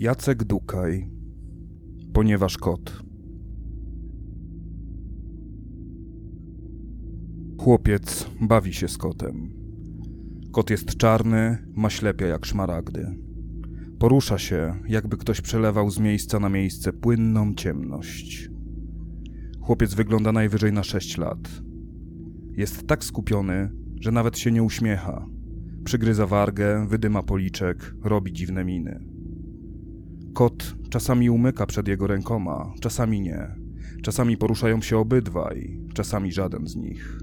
Jacek Dukaj, ponieważ kot. Chłopiec bawi się z kotem. Kot jest czarny, ma ślepia jak szmaragdy. Porusza się, jakby ktoś przelewał z miejsca na miejsce płynną ciemność. Chłopiec wygląda najwyżej na sześć lat. Jest tak skupiony, że nawet się nie uśmiecha. Przygryza wargę, wydyma policzek, robi dziwne miny. Kot czasami umyka przed jego rękoma, czasami nie. Czasami poruszają się obydwaj, czasami żaden z nich.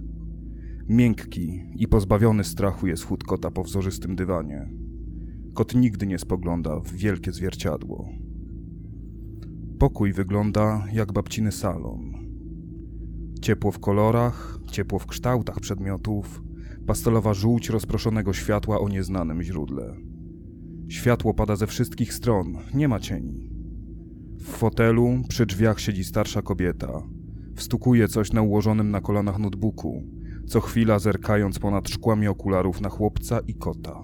Miękki i pozbawiony strachu jest chód kota po wzorzystym dywanie. Kot nigdy nie spogląda w wielkie zwierciadło. Pokój wygląda jak babciny salon. Ciepło w kolorach, ciepło w kształtach przedmiotów, pastelowa żółć rozproszonego światła o nieznanym źródle. Światło pada ze wszystkich stron, nie ma cieni. W fotelu przy drzwiach siedzi starsza kobieta. Wstukuje coś na ułożonym na kolanach notebooku, co chwila zerkając ponad szkłami okularów na chłopca i kota.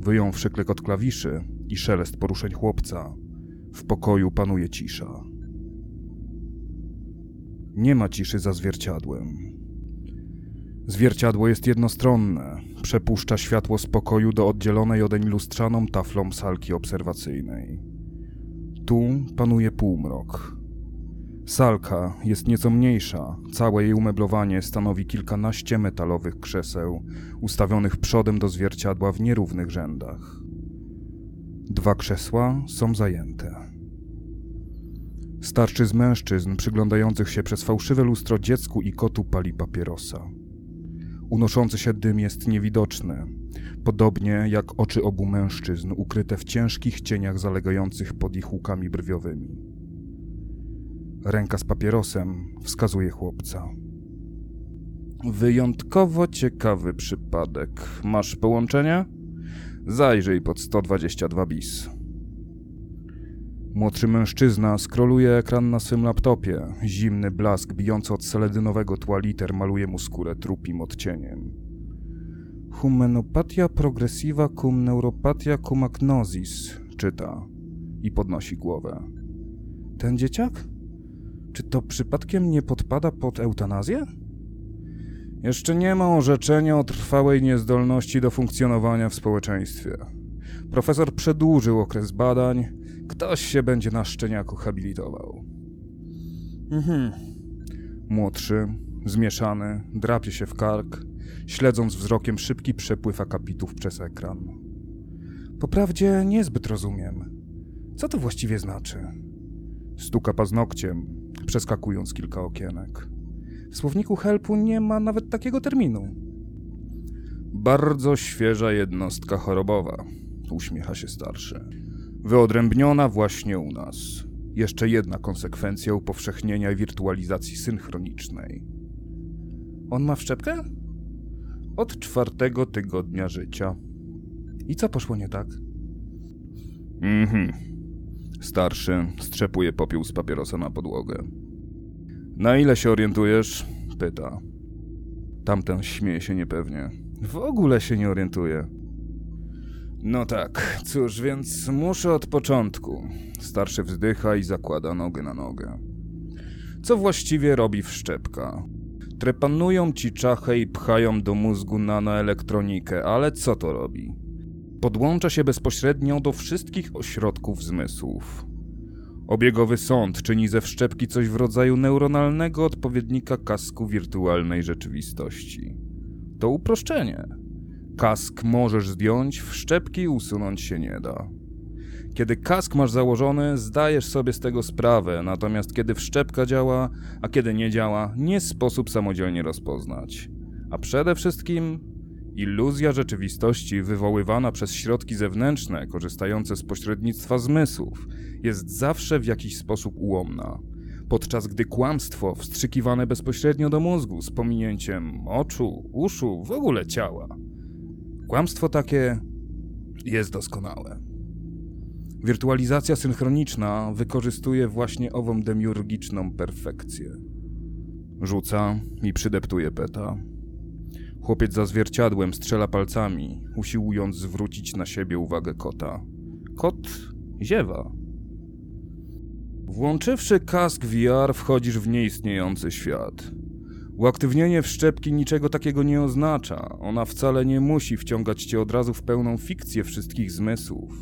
Wyjąwszy klekot klawiszy i szelest poruszeń chłopca, w pokoju panuje cisza. Nie ma ciszy za zwierciadłem. Zwierciadło jest jednostronne, przepuszcza światło z pokoju do oddzielonej odeń lustrzaną taflą salki obserwacyjnej. Tu panuje półmrok. Salka jest nieco mniejsza, całe jej umeblowanie stanowi kilkanaście metalowych krzeseł, ustawionych przodem do zwierciadła w nierównych rzędach. Dwa krzesła są zajęte. Starszy z mężczyzn przyglądających się przez fałszywe lustro dziecku i kotu pali papierosa. Unoszący się dym jest niewidoczny, podobnie jak oczy obu mężczyzn ukryte w ciężkich cieniach zalegających pod ich łukami brwiowymi. Ręka z papierosem wskazuje chłopca. Wyjątkowo ciekawy przypadek. Masz połączenie? Zajrzyj pod 122 bis. Młodszy mężczyzna skroluje ekran na swym laptopie. Zimny blask bijący od seledynowego tła liter maluje mu skórę trupim odcieniem. Humenopatia progressiva cum neuropatia cum agnosis, czyta i podnosi głowę. Ten dzieciak? Czy to przypadkiem nie podpada pod eutanazję? Jeszcze nie ma orzeczenia o trwałej niezdolności do funkcjonowania w społeczeństwie. Profesor przedłużył okres badań, ktoś się będzie na szczeniaku habilitował. Mhm. Młodszy, zmieszany, drapie się w kark, śledząc wzrokiem szybki przepływ akapitów przez ekran. Poprawdzie niezbyt rozumiem. Co to właściwie znaczy? Stuka paznokciem, przeskakując kilka okienek. W słowniku helpu nie ma nawet takiego terminu. Bardzo świeża jednostka chorobowa, uśmiecha się starszy. Wyodrębniona właśnie u nas. Jeszcze jedna konsekwencja upowszechnienia wirtualizacji synchronicznej. On ma wszczepkę? Od czwartego tygodnia życia. I co poszło nie tak? Mhm. Starszy strzepuje popiół z papierosa na podłogę. Na ile się orientujesz? Pyta. Tamten śmieje się niepewnie. W ogóle się nie orientuje. No tak, cóż, więc muszę od początku. Starszy wzdycha i zakłada nogę na nogę. Co właściwie robi wszczepka? Trepanują ci czachę i pchają do mózgu nanoelektronikę, ale co to robi? Podłącza się bezpośrednio do wszystkich ośrodków zmysłów. Obiegowy sąd czyni ze wszczepki coś w rodzaju neuronalnego odpowiednika kasku wirtualnej rzeczywistości. To uproszczenie. Kask możesz zdjąć, wszczepki usunąć się nie da. Kiedy kask masz założony, zdajesz sobie z tego sprawę, natomiast kiedy wszczepka działa, a kiedy nie działa, nie sposób samodzielnie rozpoznać. A przede wszystkim iluzja rzeczywistości wywoływana przez środki zewnętrzne, korzystające z pośrednictwa zmysłów, jest zawsze w jakiś sposób ułomna. Podczas gdy kłamstwo wstrzykiwane bezpośrednio do mózgu z pominięciem oczu, uszu, w ogóle ciała. Kłamstwo takie jest doskonałe. Wirtualizacja synchroniczna wykorzystuje właśnie ową demiurgiczną perfekcję. Rzuca i przydeptuje peta. Chłopiec za zwierciadłem strzela palcami, usiłując zwrócić na siebie uwagę kota. Kot Ziewa. Włączywszy kask VR, wchodzisz w nieistniejący świat. Uaktywnienie wszczepki niczego takiego nie oznacza. Ona wcale nie musi wciągać cię od razu w pełną fikcję wszystkich zmysłów.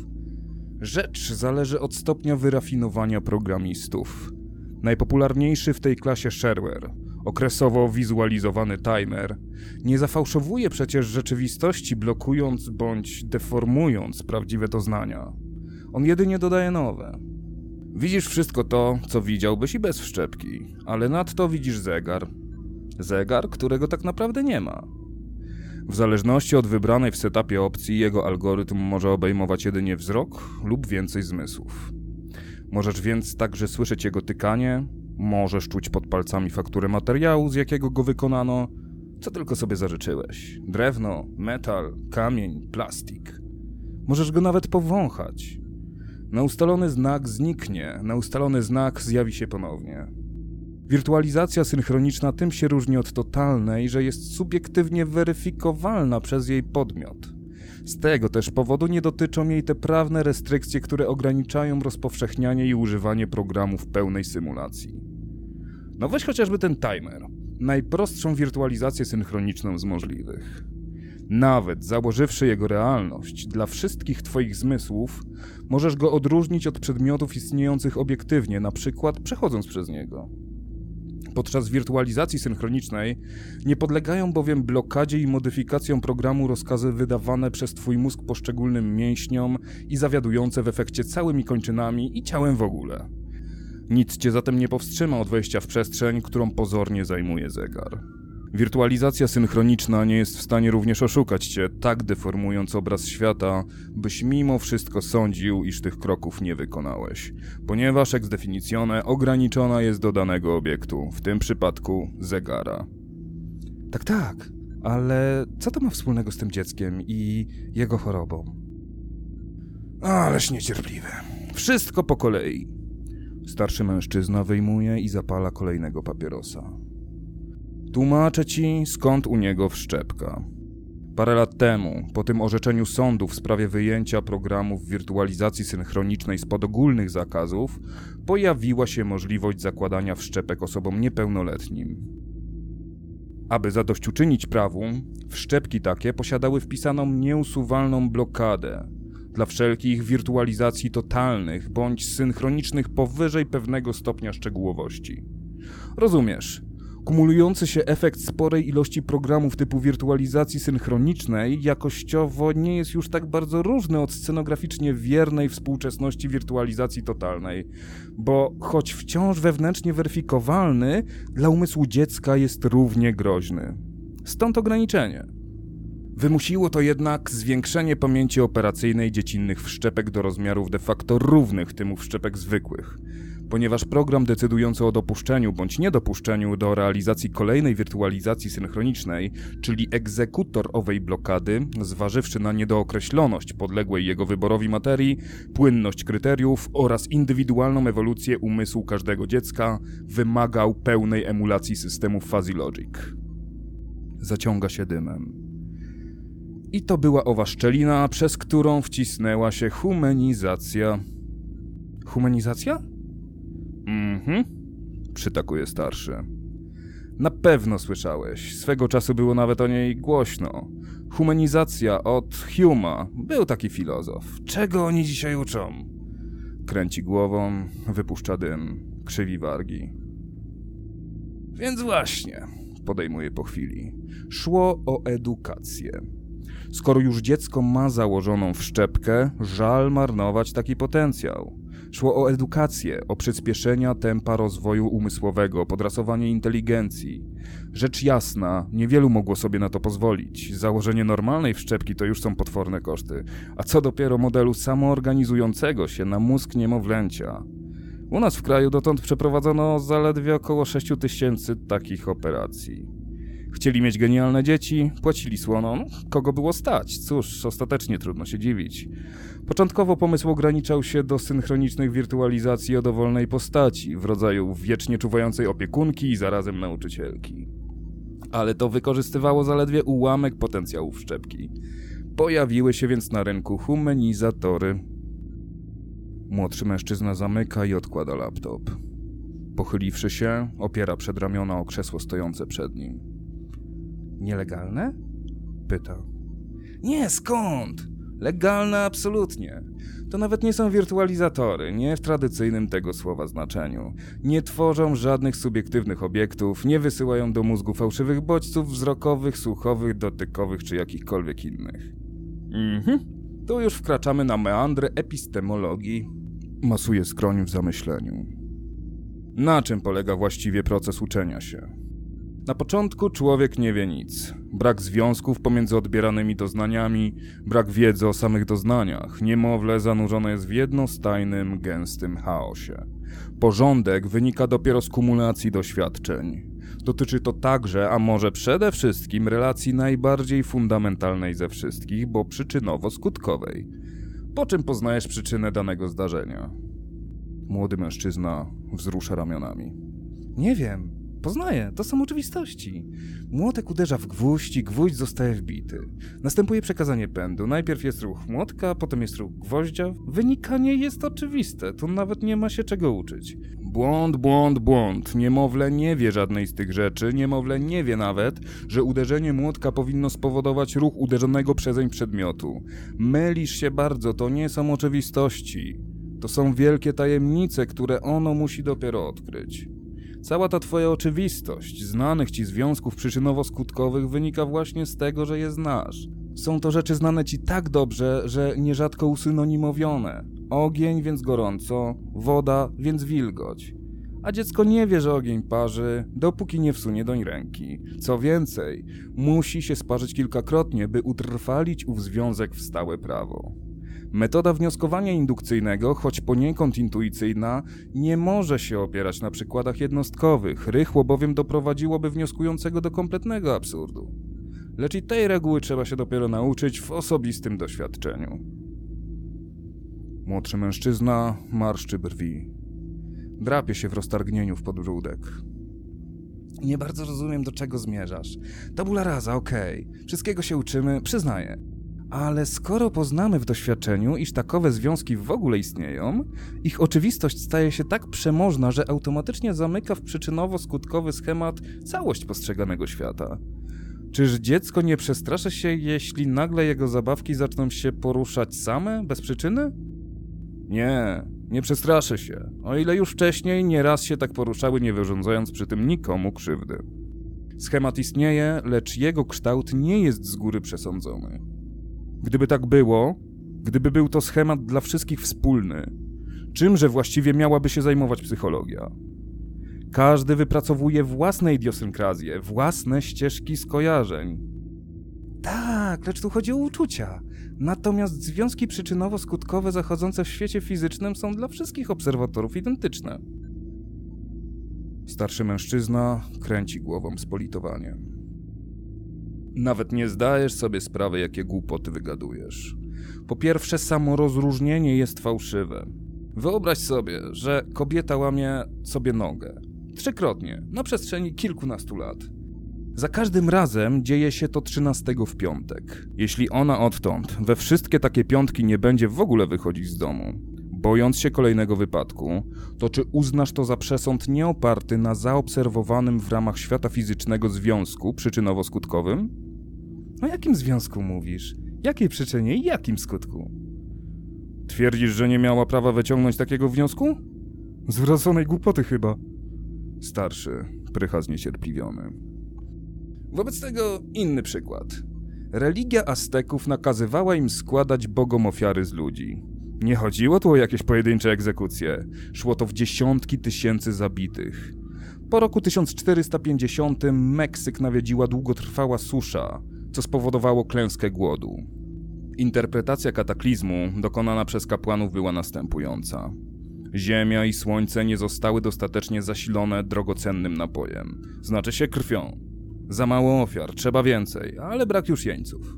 Rzecz zależy od stopnia wyrafinowania programistów. Najpopularniejszy w tej klasie shareware, okresowo wizualizowany timer, nie zafałszowuje przecież rzeczywistości, blokując bądź deformując prawdziwe doznania. On jedynie dodaje nowe. Widzisz wszystko to, co widziałbyś i bez wszczepki, ale nadto widzisz zegar. Zegar, którego tak naprawdę nie ma. W zależności od wybranej w setupie opcji, jego algorytm może obejmować jedynie wzrok lub więcej zmysłów. Możesz więc także słyszeć jego tykanie, możesz czuć pod palcami fakturę materiału, z jakiego go wykonano, co tylko sobie zażyczyłeś. Drewno, metal, kamień, plastik. Możesz go nawet powąchać. Na ustalony znak zniknie, na ustalony znak zjawi się ponownie. Wirtualizacja synchroniczna tym się różni od totalnej, że jest subiektywnie weryfikowalna przez jej podmiot. Z tego też powodu nie dotyczą jej te prawne restrykcje, które ograniczają rozpowszechnianie i używanie programów pełnej symulacji. No weź chociażby ten timer, najprostszą wirtualizację synchroniczną z możliwych. Nawet założywszy jego realność dla wszystkich Twoich zmysłów, możesz go odróżnić od przedmiotów istniejących obiektywnie, na przykład przechodząc przez niego. Podczas wirtualizacji synchronicznej nie podlegają bowiem blokadzie i modyfikacjom programu rozkazy wydawane przez Twój mózg poszczególnym mięśniom i zawiadujące w efekcie całymi kończynami i ciałem w ogóle. Nic Cię zatem nie powstrzyma od wejścia w przestrzeń, którą pozornie zajmuje zegar. Wirtualizacja synchroniczna nie jest w stanie również oszukać cię, tak deformując obraz świata, byś mimo wszystko sądził, iż tych kroków nie wykonałeś, ponieważ ex definitione ograniczona jest do danego obiektu, w tym przypadku zegara. Tak, tak, ale co to ma wspólnego z tym dzieckiem i jego chorobą? Ależ niecierpliwe. Wszystko po kolei. Starszy mężczyzna wyjmuje i zapala kolejnego papierosa. Tłumaczę ci, skąd u niego wszczepka. Parę lat temu, po tym orzeczeniu sądu w sprawie wyjęcia programów wirtualizacji synchronicznej spod ogólnych zakazów, pojawiła się możliwość zakładania wszczepek osobom niepełnoletnim. Aby zadośćuczynić prawu, wszczepki takie posiadały wpisaną nieusuwalną blokadę dla wszelkich wirtualizacji totalnych bądź synchronicznych powyżej pewnego stopnia szczegółowości. Rozumiesz, Kumulujący się efekt sporej ilości programów typu wirtualizacji synchronicznej jakościowo nie jest już tak bardzo różny od scenograficznie wiernej współczesności wirtualizacji totalnej, bo choć wciąż wewnętrznie weryfikowalny, dla umysłu dziecka jest równie groźny. Stąd ograniczenie. Wymusiło to jednak zwiększenie pamięci operacyjnej dziecinnych wszczepek do rozmiarów de facto równych tym wszczepek zwykłych ponieważ program decydujący o dopuszczeniu bądź niedopuszczeniu do realizacji kolejnej wirtualizacji synchronicznej, czyli egzekutor owej blokady, zważywszy na niedookreśloność podległej jego wyborowi materii, płynność kryteriów oraz indywidualną ewolucję umysłu każdego dziecka, wymagał pełnej emulacji systemu Fuzzy Logic. Zaciąga się dymem. I to była owa szczelina, przez którą wcisnęła się humanizacja. Humanizacja? Mhm, przytakuje starszy. Na pewno słyszałeś. Swego czasu było nawet o niej głośno. Humanizacja od Huma. Był taki filozof. Czego oni dzisiaj uczą? Kręci głową, wypuszcza dym, krzywi wargi. Więc właśnie, podejmuje po chwili. Szło o edukację. Skoro już dziecko ma założoną wszczepkę, żal marnować taki potencjał. Szło o edukację, o przyspieszenia tempa rozwoju umysłowego, podrasowanie inteligencji. Rzecz jasna, niewielu mogło sobie na to pozwolić. Założenie normalnej wszczepki to już są potworne koszty, a co dopiero modelu samoorganizującego się na mózg niemowlęcia. U nas w kraju dotąd przeprowadzono zaledwie około 6 tysięcy takich operacji. Chcieli mieć genialne dzieci, płacili słono. No, kogo było stać? Cóż, ostatecznie trudno się dziwić. Początkowo pomysł ograniczał się do synchronicznych wirtualizacji o dowolnej postaci, w rodzaju wiecznie czuwającej opiekunki i zarazem nauczycielki. Ale to wykorzystywało zaledwie ułamek potencjałów szczepki. Pojawiły się więc na rynku humanizatory. Młodszy mężczyzna zamyka i odkłada laptop. Pochyliwszy się, opiera przed ramiona o krzesło stojące przed nim. Nielegalne? Pyta. Nie, skąd? Legalne absolutnie. To nawet nie są wirtualizatory, nie w tradycyjnym tego słowa znaczeniu. Nie tworzą żadnych subiektywnych obiektów, nie wysyłają do mózgu fałszywych bodźców wzrokowych, słuchowych, dotykowych czy jakichkolwiek innych. Mhm. Tu już wkraczamy na meandry epistemologii. Masuje skroń w zamyśleniu. Na czym polega właściwie proces uczenia się? Na początku człowiek nie wie nic. Brak związków pomiędzy odbieranymi doznaniami, brak wiedzy o samych doznaniach. Niemowlę zanurzone jest w jednostajnym, gęstym chaosie. Porządek wynika dopiero z kumulacji doświadczeń. Dotyczy to także, a może przede wszystkim, relacji najbardziej fundamentalnej ze wszystkich, bo przyczynowo-skutkowej. Po czym poznajesz przyczynę danego zdarzenia? Młody mężczyzna wzrusza ramionami. Nie wiem, Poznaję, to są oczywistości. Młotek uderza w gwóźdź i gwóźdź zostaje wbity. Następuje przekazanie pędu. Najpierw jest ruch młotka, potem jest ruch gwoździa. Wynikanie jest oczywiste, tu nawet nie ma się czego uczyć. Błąd, błąd, błąd. Niemowlę nie wie żadnej z tych rzeczy. Niemowlę nie wie nawet, że uderzenie młotka powinno spowodować ruch uderzonego przezeń przedmiotu. Mylisz się bardzo, to nie są oczywistości. To są wielkie tajemnice, które ono musi dopiero odkryć. Cała ta twoja oczywistość znanych ci związków przyczynowo-skutkowych wynika właśnie z tego, że je znasz. Są to rzeczy znane ci tak dobrze, że nierzadko usynonimowione. Ogień, więc gorąco, woda, więc wilgoć. A dziecko nie wie, że ogień parzy, dopóki nie wsunie doń ręki. Co więcej, musi się sparzyć kilkakrotnie, by utrwalić ów związek w stałe prawo. Metoda wnioskowania indukcyjnego, choć poniekąd intuicyjna, nie może się opierać na przykładach jednostkowych, rychło bowiem doprowadziłoby wnioskującego do kompletnego absurdu. Lecz i tej reguły trzeba się dopiero nauczyć w osobistym doświadczeniu. Młodszy mężczyzna marszczy brwi. Drapie się w roztargnieniu w podbródek. Nie bardzo rozumiem, do czego zmierzasz. Tabula rasa, okej. Okay. Wszystkiego się uczymy, przyznaję. Ale skoro poznamy w doświadczeniu, iż takowe związki w ogóle istnieją, ich oczywistość staje się tak przemożna, że automatycznie zamyka w przyczynowo-skutkowy schemat całość postrzeganego świata. Czyż dziecko nie przestraszy się, jeśli nagle jego zabawki zaczną się poruszać same, bez przyczyny? Nie, nie przestraszy się, o ile już wcześniej nieraz się tak poruszały, nie wyrządzając przy tym nikomu krzywdy. Schemat istnieje, lecz jego kształt nie jest z góry przesądzony. Gdyby tak było, gdyby był to schemat dla wszystkich wspólny, czymże właściwie miałaby się zajmować psychologia? Każdy wypracowuje własne idiosynkrazje, własne ścieżki skojarzeń. Tak, lecz tu chodzi o uczucia. Natomiast związki przyczynowo-skutkowe zachodzące w świecie fizycznym są dla wszystkich obserwatorów identyczne. Starszy mężczyzna kręci głową z politowaniem. Nawet nie zdajesz sobie sprawy, jakie głupoty wygadujesz. Po pierwsze, samo rozróżnienie jest fałszywe. Wyobraź sobie, że kobieta łamie sobie nogę. Trzykrotnie, na przestrzeni kilkunastu lat. Za każdym razem dzieje się to trzynastego w piątek. Jeśli ona odtąd we wszystkie takie piątki nie będzie w ogóle wychodzić z domu, bojąc się kolejnego wypadku, to czy uznasz to za przesąd nieoparty na zaobserwowanym w ramach świata fizycznego związku przyczynowo-skutkowym? O jakim związku mówisz? Jakiej przyczynie i jakim skutku? Twierdzisz, że nie miała prawa wyciągnąć takiego wniosku? Zwróconej głupoty chyba. Starszy, prycha zniecierpliwiony. Wobec tego inny przykład. Religia Azteków nakazywała im składać bogom ofiary z ludzi. Nie chodziło tu o jakieś pojedyncze egzekucje. Szło to w dziesiątki tysięcy zabitych. Po roku 1450 Meksyk nawiedziła długotrwała susza, co spowodowało klęskę głodu. Interpretacja kataklizmu dokonana przez kapłanów była następująca. Ziemia i słońce nie zostały dostatecznie zasilone drogocennym napojem, znaczy się krwią. Za mało ofiar, trzeba więcej, ale brak już jeńców.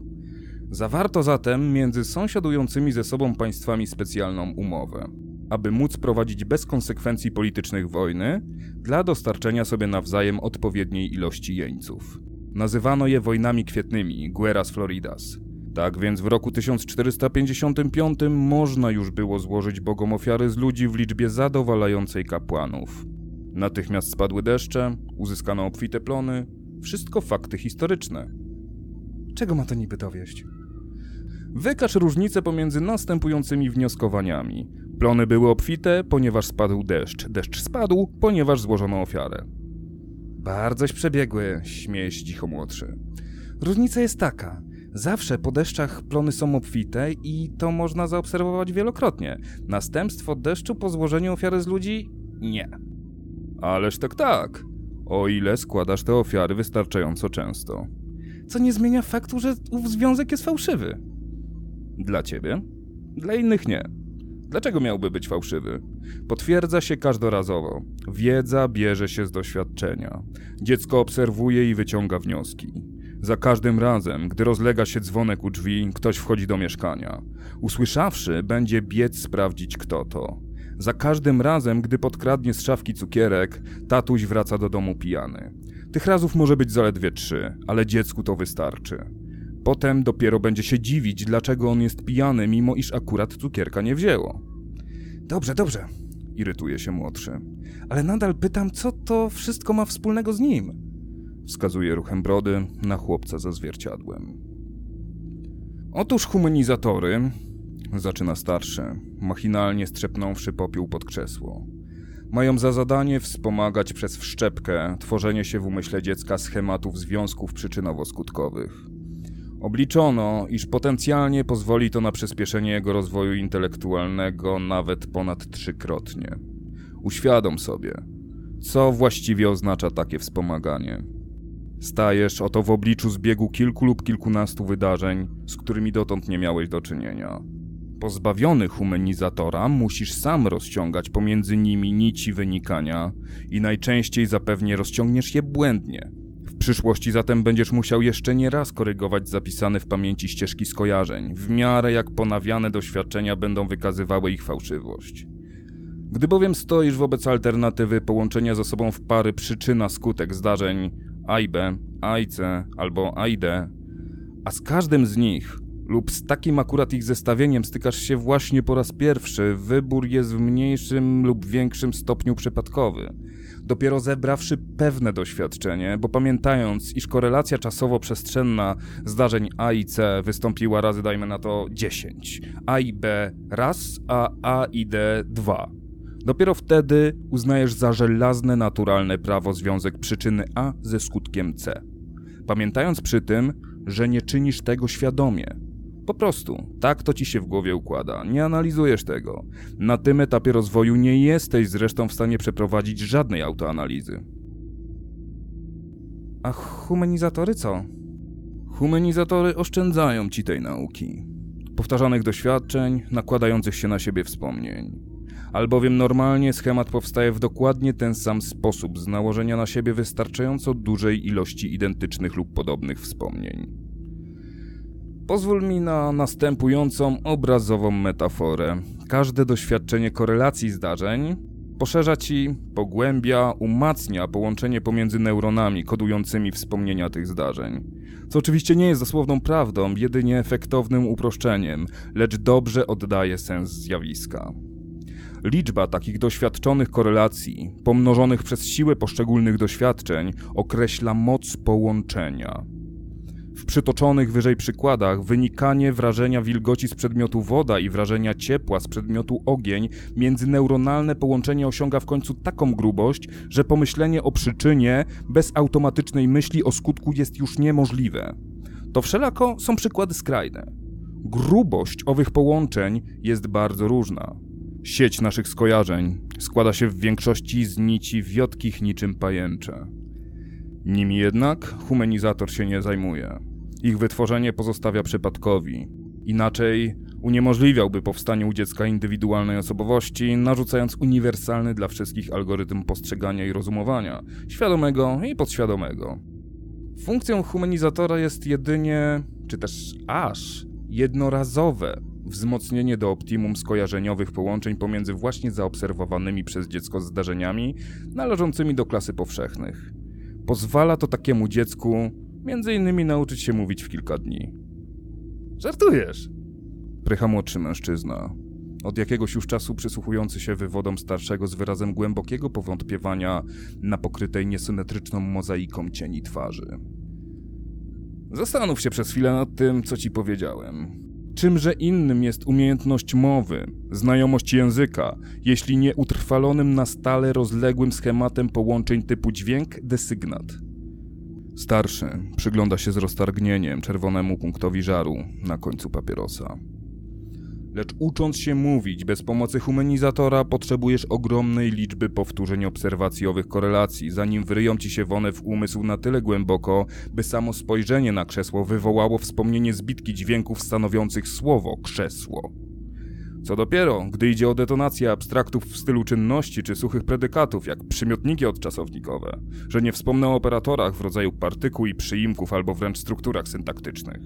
Zawarto zatem między sąsiadującymi ze sobą państwami specjalną umowę, aby móc prowadzić bez konsekwencji politycznych wojny dla dostarczenia sobie nawzajem odpowiedniej ilości jeńców. Nazywano je wojnami kwietnymi, Guerras Floridas. Tak więc w roku 1455 można już było złożyć bogom ofiary z ludzi w liczbie zadowalającej kapłanów. Natychmiast spadły deszcze, uzyskano obfite plony, wszystko fakty historyczne. Czego ma to niby dowieść? Wykaż różnicę pomiędzy następującymi wnioskowaniami. Plony były obfite, ponieważ spadł deszcz. Deszcz spadł, ponieważ złożono ofiarę. Bardzoś przebiegły, śmieje się cicho młodszy. Różnica jest taka. Zawsze po deszczach plony są obfite i to można zaobserwować wielokrotnie. Następstwo deszczu po złożeniu ofiary z ludzi? Nie. Ależ tak tak. O ile składasz te ofiary wystarczająco często. Co nie zmienia faktu, że ów związek jest fałszywy. Dla ciebie? Dla innych nie. Dlaczego miałby być fałszywy? Potwierdza się każdorazowo. Wiedza bierze się z doświadczenia. Dziecko obserwuje i wyciąga wnioski. Za każdym razem, gdy rozlega się dzwonek u drzwi, ktoś wchodzi do mieszkania. Usłyszawszy, będzie biec sprawdzić kto to. Za każdym razem, gdy podkradnie z szafki cukierek, tatuś wraca do domu pijany. Tych razów może być zaledwie trzy, ale dziecku to wystarczy. Potem dopiero będzie się dziwić, dlaczego on jest pijany, mimo iż akurat cukierka nie wzięło. Dobrze, dobrze, irytuje się młodszy. Ale nadal pytam, co to wszystko ma wspólnego z nim? Wskazuje ruchem brody na chłopca za zwierciadłem. Otóż humanizatory, zaczyna starszy, machinalnie strzepnąwszy popiół pod krzesło. Mają za zadanie wspomagać przez wszczepkę tworzenie się w umyśle dziecka schematów związków przyczynowo-skutkowych. Obliczono, iż potencjalnie pozwoli to na przyspieszenie jego rozwoju intelektualnego nawet ponad trzykrotnie. Uświadom sobie, co właściwie oznacza takie wspomaganie. Stajesz oto w obliczu zbiegu kilku lub kilkunastu wydarzeń, z którymi dotąd nie miałeś do czynienia. Pozbawiony humanizatora musisz sam rozciągać pomiędzy nimi nici wynikania i najczęściej zapewnie rozciągniesz je błędnie. Przyszłości zatem będziesz musiał jeszcze nie raz korygować zapisane w pamięci ścieżki skojarzeń, w miarę jak ponawiane doświadczenia będą wykazywały ich fałszywość. Gdy bowiem stoisz wobec alternatywy połączenia ze sobą w pary przyczyna-skutek zdarzeń A i albo A i D, a z każdym z nich lub z takim akurat ich zestawieniem stykasz się właśnie po raz pierwszy, wybór jest w mniejszym lub większym stopniu przypadkowy. Dopiero zebrawszy pewne doświadczenie, bo pamiętając, iż korelacja czasowo-przestrzenna zdarzeń A i C wystąpiła razy, dajmy na to, 10, A i B raz, a A i D dwa. Dopiero wtedy uznajesz za żelazne naturalne prawo związek przyczyny A ze skutkiem C. Pamiętając przy tym, że nie czynisz tego świadomie, po prostu, tak to ci się w głowie układa, nie analizujesz tego. Na tym etapie rozwoju nie jesteś zresztą w stanie przeprowadzić żadnej autoanalizy. A humanizatory co? Humanizatory oszczędzają ci tej nauki. Powtarzanych doświadczeń, nakładających się na siebie wspomnień. Albowiem normalnie schemat powstaje w dokładnie ten sam sposób z nałożenia na siebie wystarczająco dużej ilości identycznych lub podobnych wspomnień. Pozwól mi na następującą obrazową metaforę. Każde doświadczenie korelacji zdarzeń poszerza ci, pogłębia, umacnia połączenie pomiędzy neuronami kodującymi wspomnienia tych zdarzeń. Co oczywiście nie jest dosłowną prawdą, jedynie efektownym uproszczeniem, lecz dobrze oddaje sens zjawiska. Liczba takich doświadczonych korelacji, pomnożonych przez siłę poszczególnych doświadczeń, określa moc połączenia. W przytoczonych wyżej przykładach wynikanie wrażenia wilgoci z przedmiotu woda i wrażenia ciepła z przedmiotu ogień międzyneuronalne połączenie osiąga w końcu taką grubość, że pomyślenie o przyczynie bez automatycznej myśli o skutku jest już niemożliwe. To wszelako są przykłady skrajne. Grubość owych połączeń jest bardzo różna. Sieć naszych skojarzeń składa się w większości z nici wiotkich niczym pajęcze. Nimi jednak humanizator się nie zajmuje. Ich wytworzenie pozostawia przypadkowi. Inaczej uniemożliwiałby powstanie u dziecka indywidualnej osobowości, narzucając uniwersalny dla wszystkich algorytm postrzegania i rozumowania, świadomego i podświadomego. Funkcją humanizatora jest jedynie, czy też aż, jednorazowe wzmocnienie do optimum skojarzeniowych połączeń pomiędzy właśnie zaobserwowanymi przez dziecko zdarzeniami należącymi do klasy powszechnych. Pozwala to takiemu dziecku Między innymi nauczyć się mówić w kilka dni. Żartujesz? Prycha młodszy mężczyzna. Od jakiegoś już czasu przysłuchujący się wywodom starszego z wyrazem głębokiego powątpiewania na pokrytej niesymetryczną mozaiką cieni twarzy. Zastanów się przez chwilę nad tym, co ci powiedziałem. Czymże innym jest umiejętność mowy, znajomość języka, jeśli nie utrwalonym na stale rozległym schematem połączeń typu dźwięk, desygnat. Starszy przygląda się z roztargnieniem czerwonemu punktowi żaru na końcu papierosa. Lecz ucząc się mówić bez pomocy humanizatora, potrzebujesz ogromnej liczby powtórzeń obserwacji owych korelacji, zanim wyryją ci się one w umysł na tyle głęboko, by samo spojrzenie na krzesło wywołało wspomnienie zbitki dźwięków stanowiących słowo krzesło. Co dopiero, gdy idzie o detonację abstraktów w stylu czynności czy suchych predykatów, jak przymiotniki odczasownikowe, że nie wspomnę o operatorach w rodzaju partykuł i przyimków albo wręcz strukturach syntaktycznych.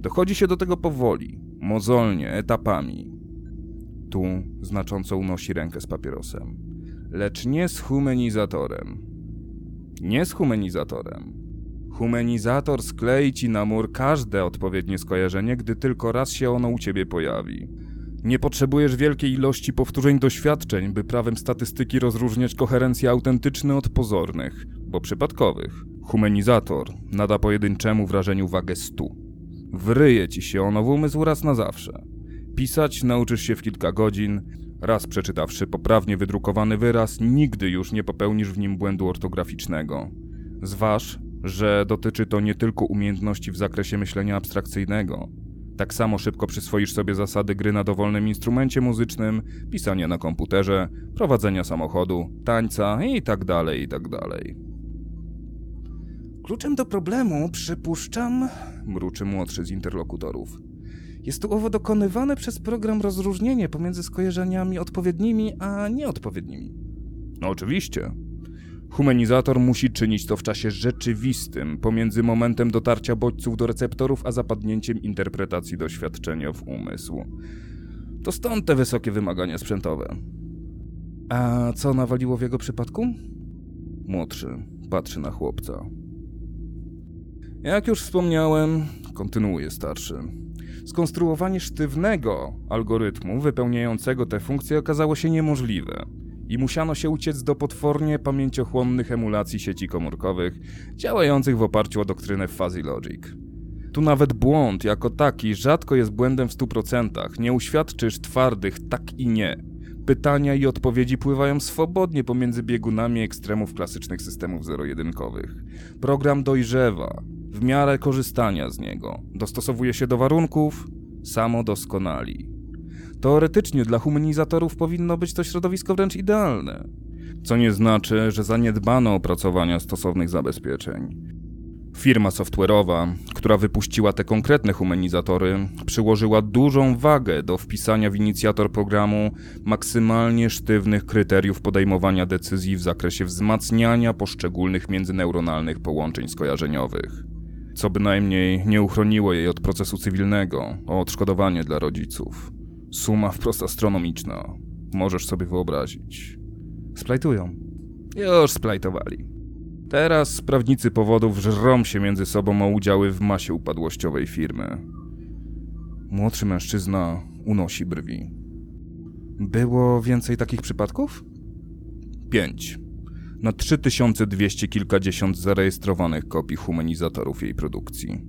Dochodzi się do tego powoli, mozolnie, etapami. Tu znacząco unosi rękę z papierosem. Lecz nie z humanizatorem. Nie z humanizatorem. Humanizator sklei ci na mur każde odpowiednie skojarzenie, gdy tylko raz się ono u ciebie pojawi. Nie potrzebujesz wielkiej ilości powtórzeń doświadczeń, by prawem statystyki rozróżniać koherencje autentyczne od pozornych, bo przypadkowych. Humanizator nada pojedynczemu wrażeniu wagę stu. Wryje ci się ono w umysł raz na zawsze. Pisać nauczysz się w kilka godzin. Raz przeczytawszy poprawnie wydrukowany wyraz, nigdy już nie popełnisz w nim błędu ortograficznego. Zważ, że dotyczy to nie tylko umiejętności w zakresie myślenia abstrakcyjnego. Tak samo szybko przyswoisz sobie zasady gry na dowolnym instrumencie muzycznym, pisania na komputerze, prowadzenia samochodu, tańca i tak dalej, i tak dalej. Kluczem do problemu, przypuszczam, mruczy młodszy z interlokutorów. Jest tu owo dokonywane przez program rozróżnienie pomiędzy skojarzeniami odpowiednimi a nieodpowiednimi. No oczywiście. Humanizator musi czynić to w czasie rzeczywistym, pomiędzy momentem dotarcia bodźców do receptorów, a zapadnięciem interpretacji doświadczenia w umysł. To stąd te wysokie wymagania sprzętowe. A co nawaliło w jego przypadku? Młodszy patrzy na chłopca. Jak już wspomniałem, kontynuuje starszy. Skonstruowanie sztywnego algorytmu wypełniającego te funkcje okazało się niemożliwe i musiano się uciec do potwornie pamięciochłonnych emulacji sieci komórkowych działających w oparciu o doktrynę fuzzy logic. Tu nawet błąd jako taki rzadko jest błędem w 100%, nie uświadczysz twardych tak i nie. Pytania i odpowiedzi pływają swobodnie pomiędzy biegunami ekstremów klasycznych systemów zero-jedynkowych. Program dojrzewa, w miarę korzystania z niego, dostosowuje się do warunków, samo doskonali. Teoretycznie dla humanizatorów powinno być to środowisko wręcz idealne, co nie znaczy, że zaniedbano opracowania stosownych zabezpieczeń. Firma software'owa, która wypuściła te konkretne humanizatory, przyłożyła dużą wagę do wpisania w inicjator programu maksymalnie sztywnych kryteriów podejmowania decyzji w zakresie wzmacniania poszczególnych międzyneuronalnych połączeń skojarzeniowych co bynajmniej nie uchroniło jej od procesu cywilnego o odszkodowanie dla rodziców. Suma wprost astronomiczna. Możesz sobie wyobrazić. Splajtują. Już splajtowali. Teraz prawnicy powodów żrą się między sobą o udziały w masie upadłościowej firmy. Młodszy mężczyzna unosi brwi. Było więcej takich przypadków? Pięć na 3200 kilkadziesiąt zarejestrowanych kopii humanizatorów jej produkcji.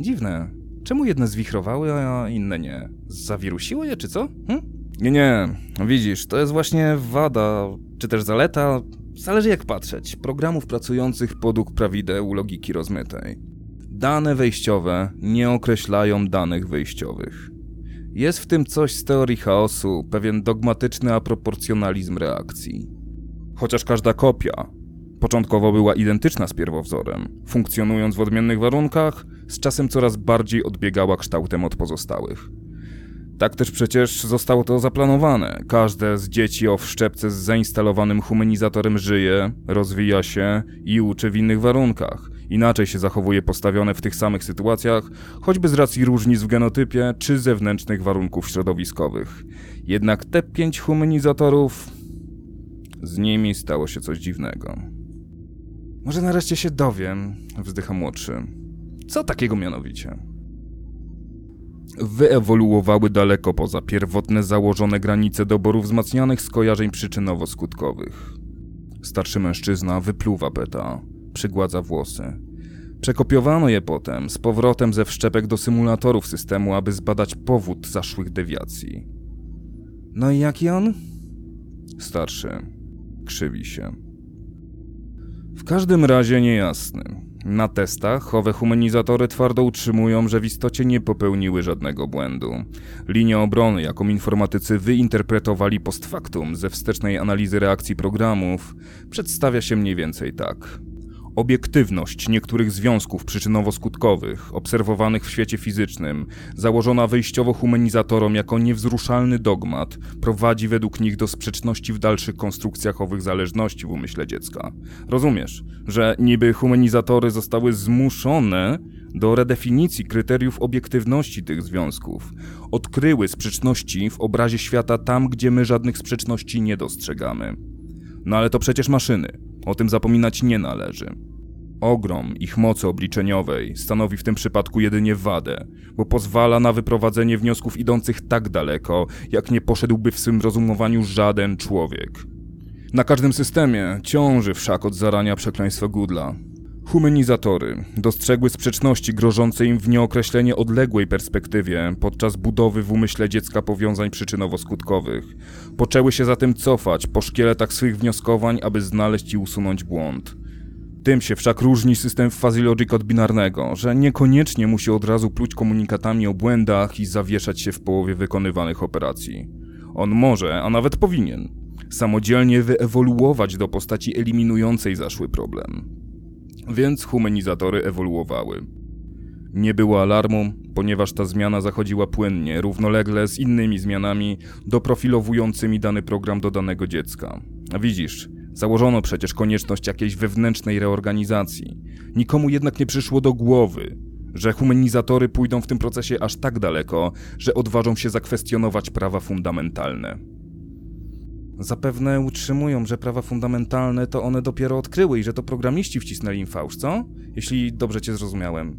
Dziwne. Czemu jedne zwichrowały, a inne nie? Zawirusiło je, czy co? Hm? Nie, nie. Widzisz, to jest właśnie wada, czy też zaleta, zależy jak patrzeć, programów pracujących podług prawideł logiki rozmytej. Dane wejściowe nie określają danych wyjściowych. Jest w tym coś z teorii chaosu, pewien dogmatyczny aproporcjonalizm reakcji. Chociaż każda kopia początkowo była identyczna z pierwowzorem, funkcjonując w odmiennych warunkach, z czasem coraz bardziej odbiegała kształtem od pozostałych. Tak też przecież zostało to zaplanowane. Każde z dzieci o wszczepce z zainstalowanym humanizatorem żyje, rozwija się i uczy w innych warunkach. Inaczej się zachowuje postawione w tych samych sytuacjach, choćby z racji różnic w genotypie czy zewnętrznych warunków środowiskowych. Jednak te pięć humanizatorów z nimi stało się coś dziwnego. Może nareszcie się dowiem, wzdycha młodszy. Co takiego mianowicie? wyewoluowały daleko poza pierwotne założone granice doboru wzmacnianych skojarzeń przyczynowo-skutkowych. Starszy mężczyzna wypluwa beta, przygładza włosy. Przekopiowano je potem z powrotem ze wszczepek do symulatorów systemu, aby zbadać powód zaszłych dewiacji. No i jaki on? Starszy. Krzywi się. W każdym razie niejasny. Na testach owe humanizatory twardo utrzymują, że w istocie nie popełniły żadnego błędu. Linię obrony, jaką informatycy wyinterpretowali post factum ze wstecznej analizy reakcji programów, przedstawia się mniej więcej tak. Obiektywność niektórych związków przyczynowo-skutkowych obserwowanych w świecie fizycznym, założona wyjściowo humanizatorom jako niewzruszalny dogmat, prowadzi według nich do sprzeczności w dalszych konstrukcjach owych zależności w umyśle dziecka. Rozumiesz, że niby humanizatory zostały zmuszone do redefinicji kryteriów obiektywności tych związków. Odkryły sprzeczności w obrazie świata tam, gdzie my żadnych sprzeczności nie dostrzegamy. No ale to przecież maszyny. O tym zapominać nie należy. Ogrom ich mocy obliczeniowej stanowi w tym przypadku jedynie wadę, bo pozwala na wyprowadzenie wniosków idących tak daleko, jak nie poszedłby w swym rozumowaniu żaden człowiek. Na każdym systemie ciąży wszak od zarania przekleństwo Goodla. Humanizatory dostrzegły sprzeczności grożące im w nieokreślenie odległej perspektywie podczas budowy w umyśle dziecka powiązań przyczynowo-skutkowych. Poczęły się zatem cofać po szkieletach swych wnioskowań, aby znaleźć i usunąć błąd. Tym się wszak różni system fuzzy logic od binarnego, że niekoniecznie musi od razu pluć komunikatami o błędach i zawieszać się w połowie wykonywanych operacji. On może, a nawet powinien, samodzielnie wyewoluować do postaci eliminującej zaszły problem. Więc humanizatory ewoluowały. Nie było alarmu, ponieważ ta zmiana zachodziła płynnie, równolegle z innymi zmianami doprofilowującymi dany program do danego dziecka. Widzisz, założono przecież konieczność jakiejś wewnętrznej reorganizacji. Nikomu jednak nie przyszło do głowy, że humanizatory pójdą w tym procesie aż tak daleko, że odważą się zakwestionować prawa fundamentalne. Zapewne utrzymują, że prawa fundamentalne to one dopiero odkryły i że to programiści wcisnęli im fałsz, co? Jeśli dobrze cię zrozumiałem.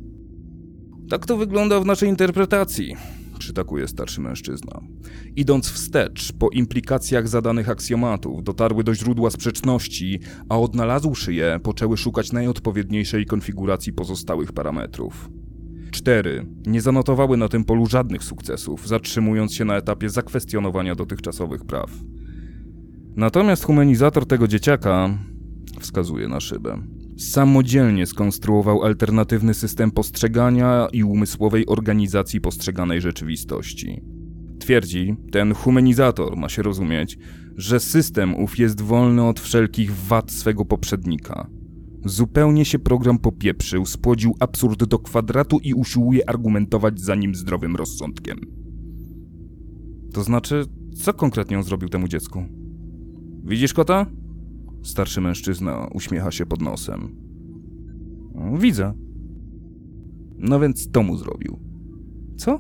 Tak to wygląda w naszej interpretacji, przytakuje starszy mężczyzna. Idąc wstecz, po implikacjach zadanych aksjomatów, dotarły do źródła sprzeczności, a odnalazłszy je, poczęły szukać najodpowiedniejszej konfiguracji pozostałych parametrów. Cztery nie zanotowały na tym polu żadnych sukcesów, zatrzymując się na etapie zakwestionowania dotychczasowych praw. Natomiast humanizator tego dzieciaka wskazuje na szybę. Samodzielnie skonstruował alternatywny system postrzegania i umysłowej organizacji postrzeganej rzeczywistości. Twierdzi, ten humanizator ma się rozumieć, że system ów jest wolny od wszelkich wad swego poprzednika. Zupełnie się program popieprzył, spłodził absurd do kwadratu i usiłuje argumentować za nim zdrowym rozsądkiem. To znaczy, co konkretnie on zrobił temu dziecku? Widzisz kota? Starszy mężczyzna uśmiecha się pod nosem. Widzę. No więc to mu zrobił. Co?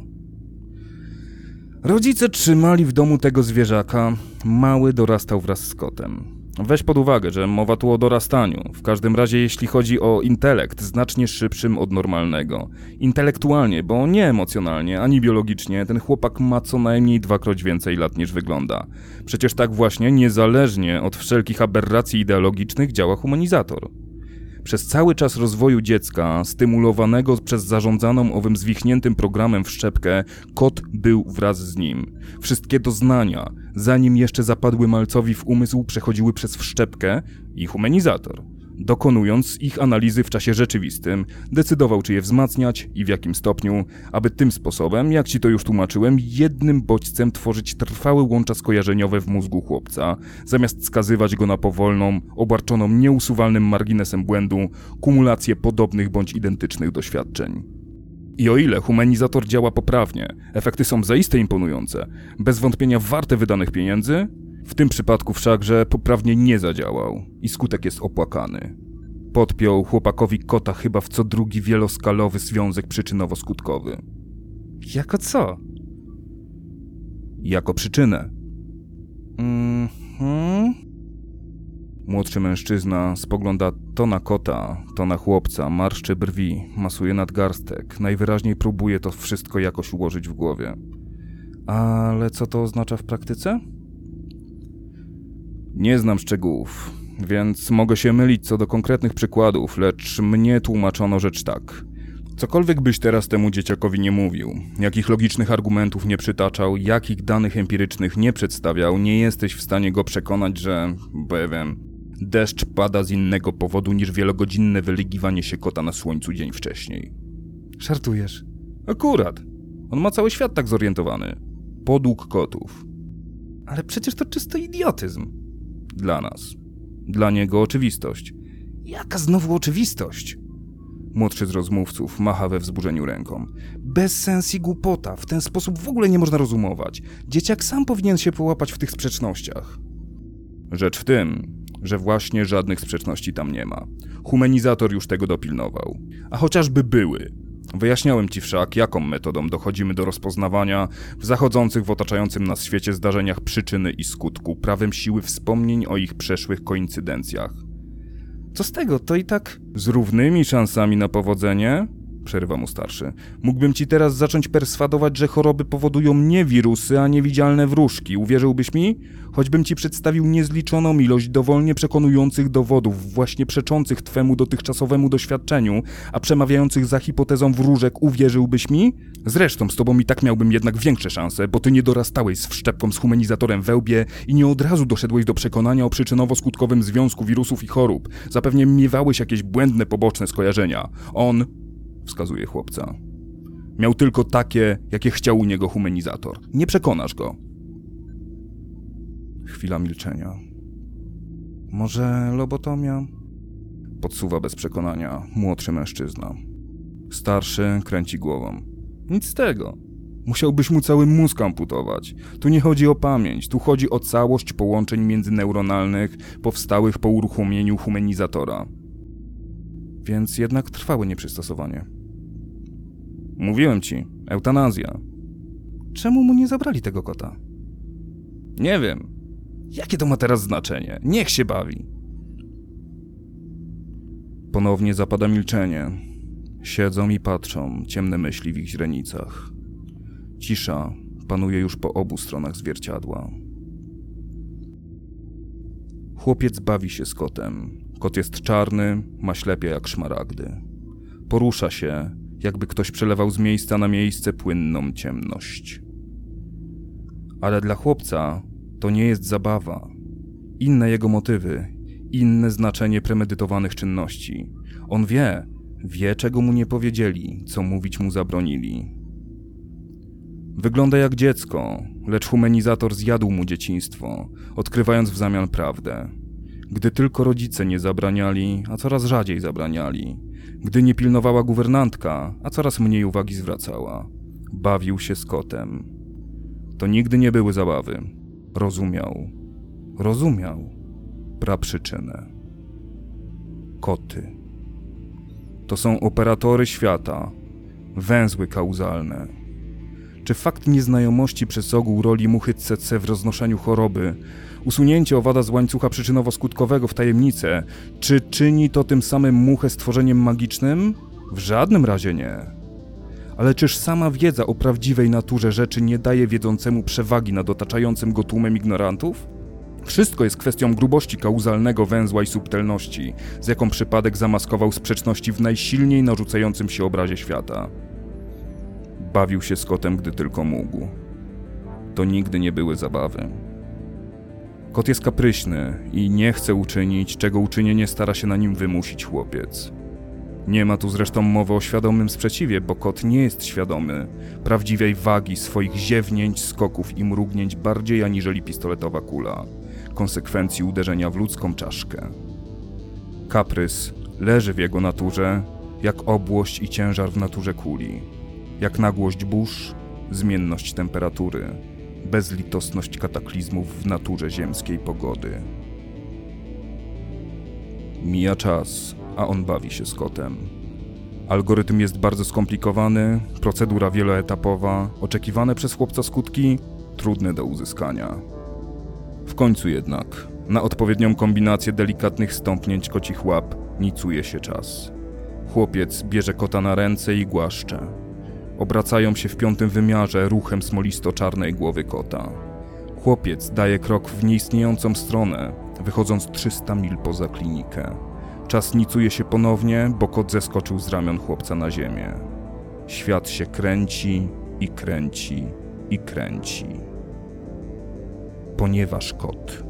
Rodzice trzymali w domu tego zwierzaka. Mały dorastał wraz z kotem. Weź pod uwagę, że mowa tu o dorastaniu. W każdym razie, jeśli chodzi o intelekt, znacznie szybszym od normalnego. Intelektualnie, bo nie emocjonalnie, ani biologicznie, ten chłopak ma co najmniej dwakroć więcej lat niż wygląda. Przecież tak właśnie, niezależnie od wszelkich aberracji ideologicznych, działa humanizator. Przez cały czas rozwoju dziecka, stymulowanego przez zarządzaną owym zwichniętym programem wszczepkę, kot był wraz z nim. Wszystkie doznania, zanim jeszcze zapadły malcowi w umysł, przechodziły przez wszczepkę i humanizator. Dokonując ich analizy w czasie rzeczywistym, decydował, czy je wzmacniać i w jakim stopniu, aby tym sposobem, jak ci to już tłumaczyłem, jednym bodźcem tworzyć trwałe łącza skojarzeniowe w mózgu chłopca, zamiast skazywać go na powolną, obarczoną nieusuwalnym marginesem błędu, kumulację podobnych bądź identycznych doświadczeń. I o ile humanizator działa poprawnie, efekty są zaiste imponujące, bez wątpienia warte wydanych pieniędzy, w tym przypadku wszakże poprawnie nie zadziałał i skutek jest opłakany. Podpiął chłopakowi kota chyba w co drugi wieloskalowy związek przyczynowo-skutkowy. Jako co? Jako przyczynę. Mhm. Młodszy mężczyzna spogląda To na kota, to na chłopca, marszczy brwi, masuje nadgarstek, najwyraźniej próbuje to wszystko jakoś ułożyć w głowie. Ale co to oznacza w praktyce? Nie znam szczegółów, więc mogę się mylić co do konkretnych przykładów, lecz mnie tłumaczono rzecz tak. Cokolwiek byś teraz temu dzieciakowi nie mówił, jakich logicznych argumentów nie przytaczał, jakich danych empirycznych nie przedstawiał, nie jesteś w stanie go przekonać, że, bo ja wiem, deszcz pada z innego powodu niż wielogodzinne wyligiwanie się kota na słońcu dzień wcześniej. Żartujesz. Akurat. On ma cały świat tak zorientowany. Podług kotów. Ale przecież to czysty idiotyzm. Dla nas. Dla niego oczywistość. Jaka znowu oczywistość? Młodszy z rozmówców macha we wzburzeniu ręką. Bez sens i głupota. W ten sposób w ogóle nie można rozumować. Dzieciak sam powinien się połapać w tych sprzecznościach. Rzecz w tym, że właśnie żadnych sprzeczności tam nie ma. Humanizator już tego dopilnował. A chociażby były. Wyjaśniałem ci wszak, jaką metodą dochodzimy do rozpoznawania w zachodzących w otaczającym nas świecie zdarzeniach przyczyny i skutku, prawem siły wspomnień o ich przeszłych koincydencjach. Co z tego, to i tak... Z równymi szansami na powodzenie? Przerywa mu starszy. Mógłbym ci teraz zacząć perswadować, że choroby powodują nie wirusy, a niewidzialne wróżki. Uwierzyłbyś mi? Choćbym ci przedstawił niezliczoną ilość dowolnie przekonujących dowodów, właśnie przeczących twemu dotychczasowemu doświadczeniu, a przemawiających za hipotezą wróżek, uwierzyłbyś mi? Zresztą z tobą i tak miałbym jednak większe szanse, bo ty nie dorastałeś z wszczepką z humanizatorem we łbie i nie od razu doszedłeś do przekonania o przyczynowo-skutkowym związku wirusów i chorób. Zapewnie miewałeś jakieś błędne poboczne skojarzenia. On wskazuje chłopca. Miał tylko takie, jakie chciał u niego humanizator. Nie przekonasz go. Chwila milczenia. Może lobotomia? Podsuwa bez przekonania młodszy mężczyzna. Starszy kręci głową. Nic z tego. Musiałbyś mu cały mózg amputować. Tu nie chodzi o pamięć, tu chodzi o całość połączeń międzyneuronalnych powstałych po uruchomieniu humanizatora. Więc jednak trwałe nieprzystosowanie. Mówiłem ci, eutanazja. Czemu mu nie zabrali tego kota? Nie wiem. Jakie to ma teraz znaczenie? Niech się bawi. Ponownie zapada milczenie. Siedzą i patrzą, ciemne myśli w ich źrenicach. Cisza panuje już po obu stronach zwierciadła. Chłopiec bawi się z kotem. Kot jest czarny, ma ślepie jak szmaragdy. Porusza się, jakby ktoś przelewał z miejsca na miejsce płynną ciemność. Ale dla chłopca to nie jest zabawa. Inne jego motywy, inne znaczenie premedytowanych czynności. On wie, wie czego mu nie powiedzieli, co mówić mu zabronili. Wygląda jak dziecko, lecz humanizator zjadł mu dzieciństwo, odkrywając w zamian prawdę. Gdy tylko rodzice nie zabraniali, a coraz rzadziej zabraniali, gdy nie pilnowała guwernantka, a coraz mniej uwagi zwracała, bawił się z kotem. To nigdy nie były zabawy. Rozumiał. Rozumiał praprzyczynę. Koty. To są operatory świata, węzły kauzalne. Czy fakt nieznajomości przez ogół roli muchy CC w roznoszeniu choroby, usunięcie owada z łańcucha przyczynowo-skutkowego w tajemnicę, czy czyni to tym samym muchę stworzeniem magicznym? W żadnym razie nie. Ale czyż sama wiedza o prawdziwej naturze rzeczy nie daje wiedzącemu przewagi nad otaczającym go tłumem ignorantów? Wszystko jest kwestią grubości kauzalnego węzła i subtelności, z jaką przypadek zamaskował sprzeczności w najsilniej narzucającym się obrazie świata. Bawił się z kotem, gdy tylko mógł. To nigdy nie były zabawy. Kot jest kapryśny i nie chce uczynić, czego uczynienie stara się na nim wymusić chłopiec. Nie ma tu zresztą mowy o świadomym sprzeciwie, bo kot nie jest świadomy prawdziwej wagi swoich ziewnięć, skoków i mrugnięć bardziej aniżeli pistoletowa kula, konsekwencji uderzenia w ludzką czaszkę. Kaprys leży w jego naturze, jak obłość i ciężar w naturze kuli, jak nagłość burz, zmienność temperatury, bezlitosność kataklizmów w naturze ziemskiej pogody. Mija czas, a on bawi się z kotem. Algorytm jest bardzo skomplikowany, procedura wieloetapowa, oczekiwane przez chłopca skutki trudne do uzyskania. W końcu jednak, na odpowiednią kombinację delikatnych stąpnięć kocich łap, Nicuje się czas. Chłopiec bierze kota na ręce i głaszcze. Obracają się w piątym wymiarze ruchem smolisto-czarnej głowy kota. Chłopiec daje krok w nieistniejącą stronę, wychodząc 300 mil poza klinikę. Czas nicuje się ponownie, bo kot zeskoczył z ramion chłopca na ziemię. Świat się kręci i kręci i kręci. Ponieważ kot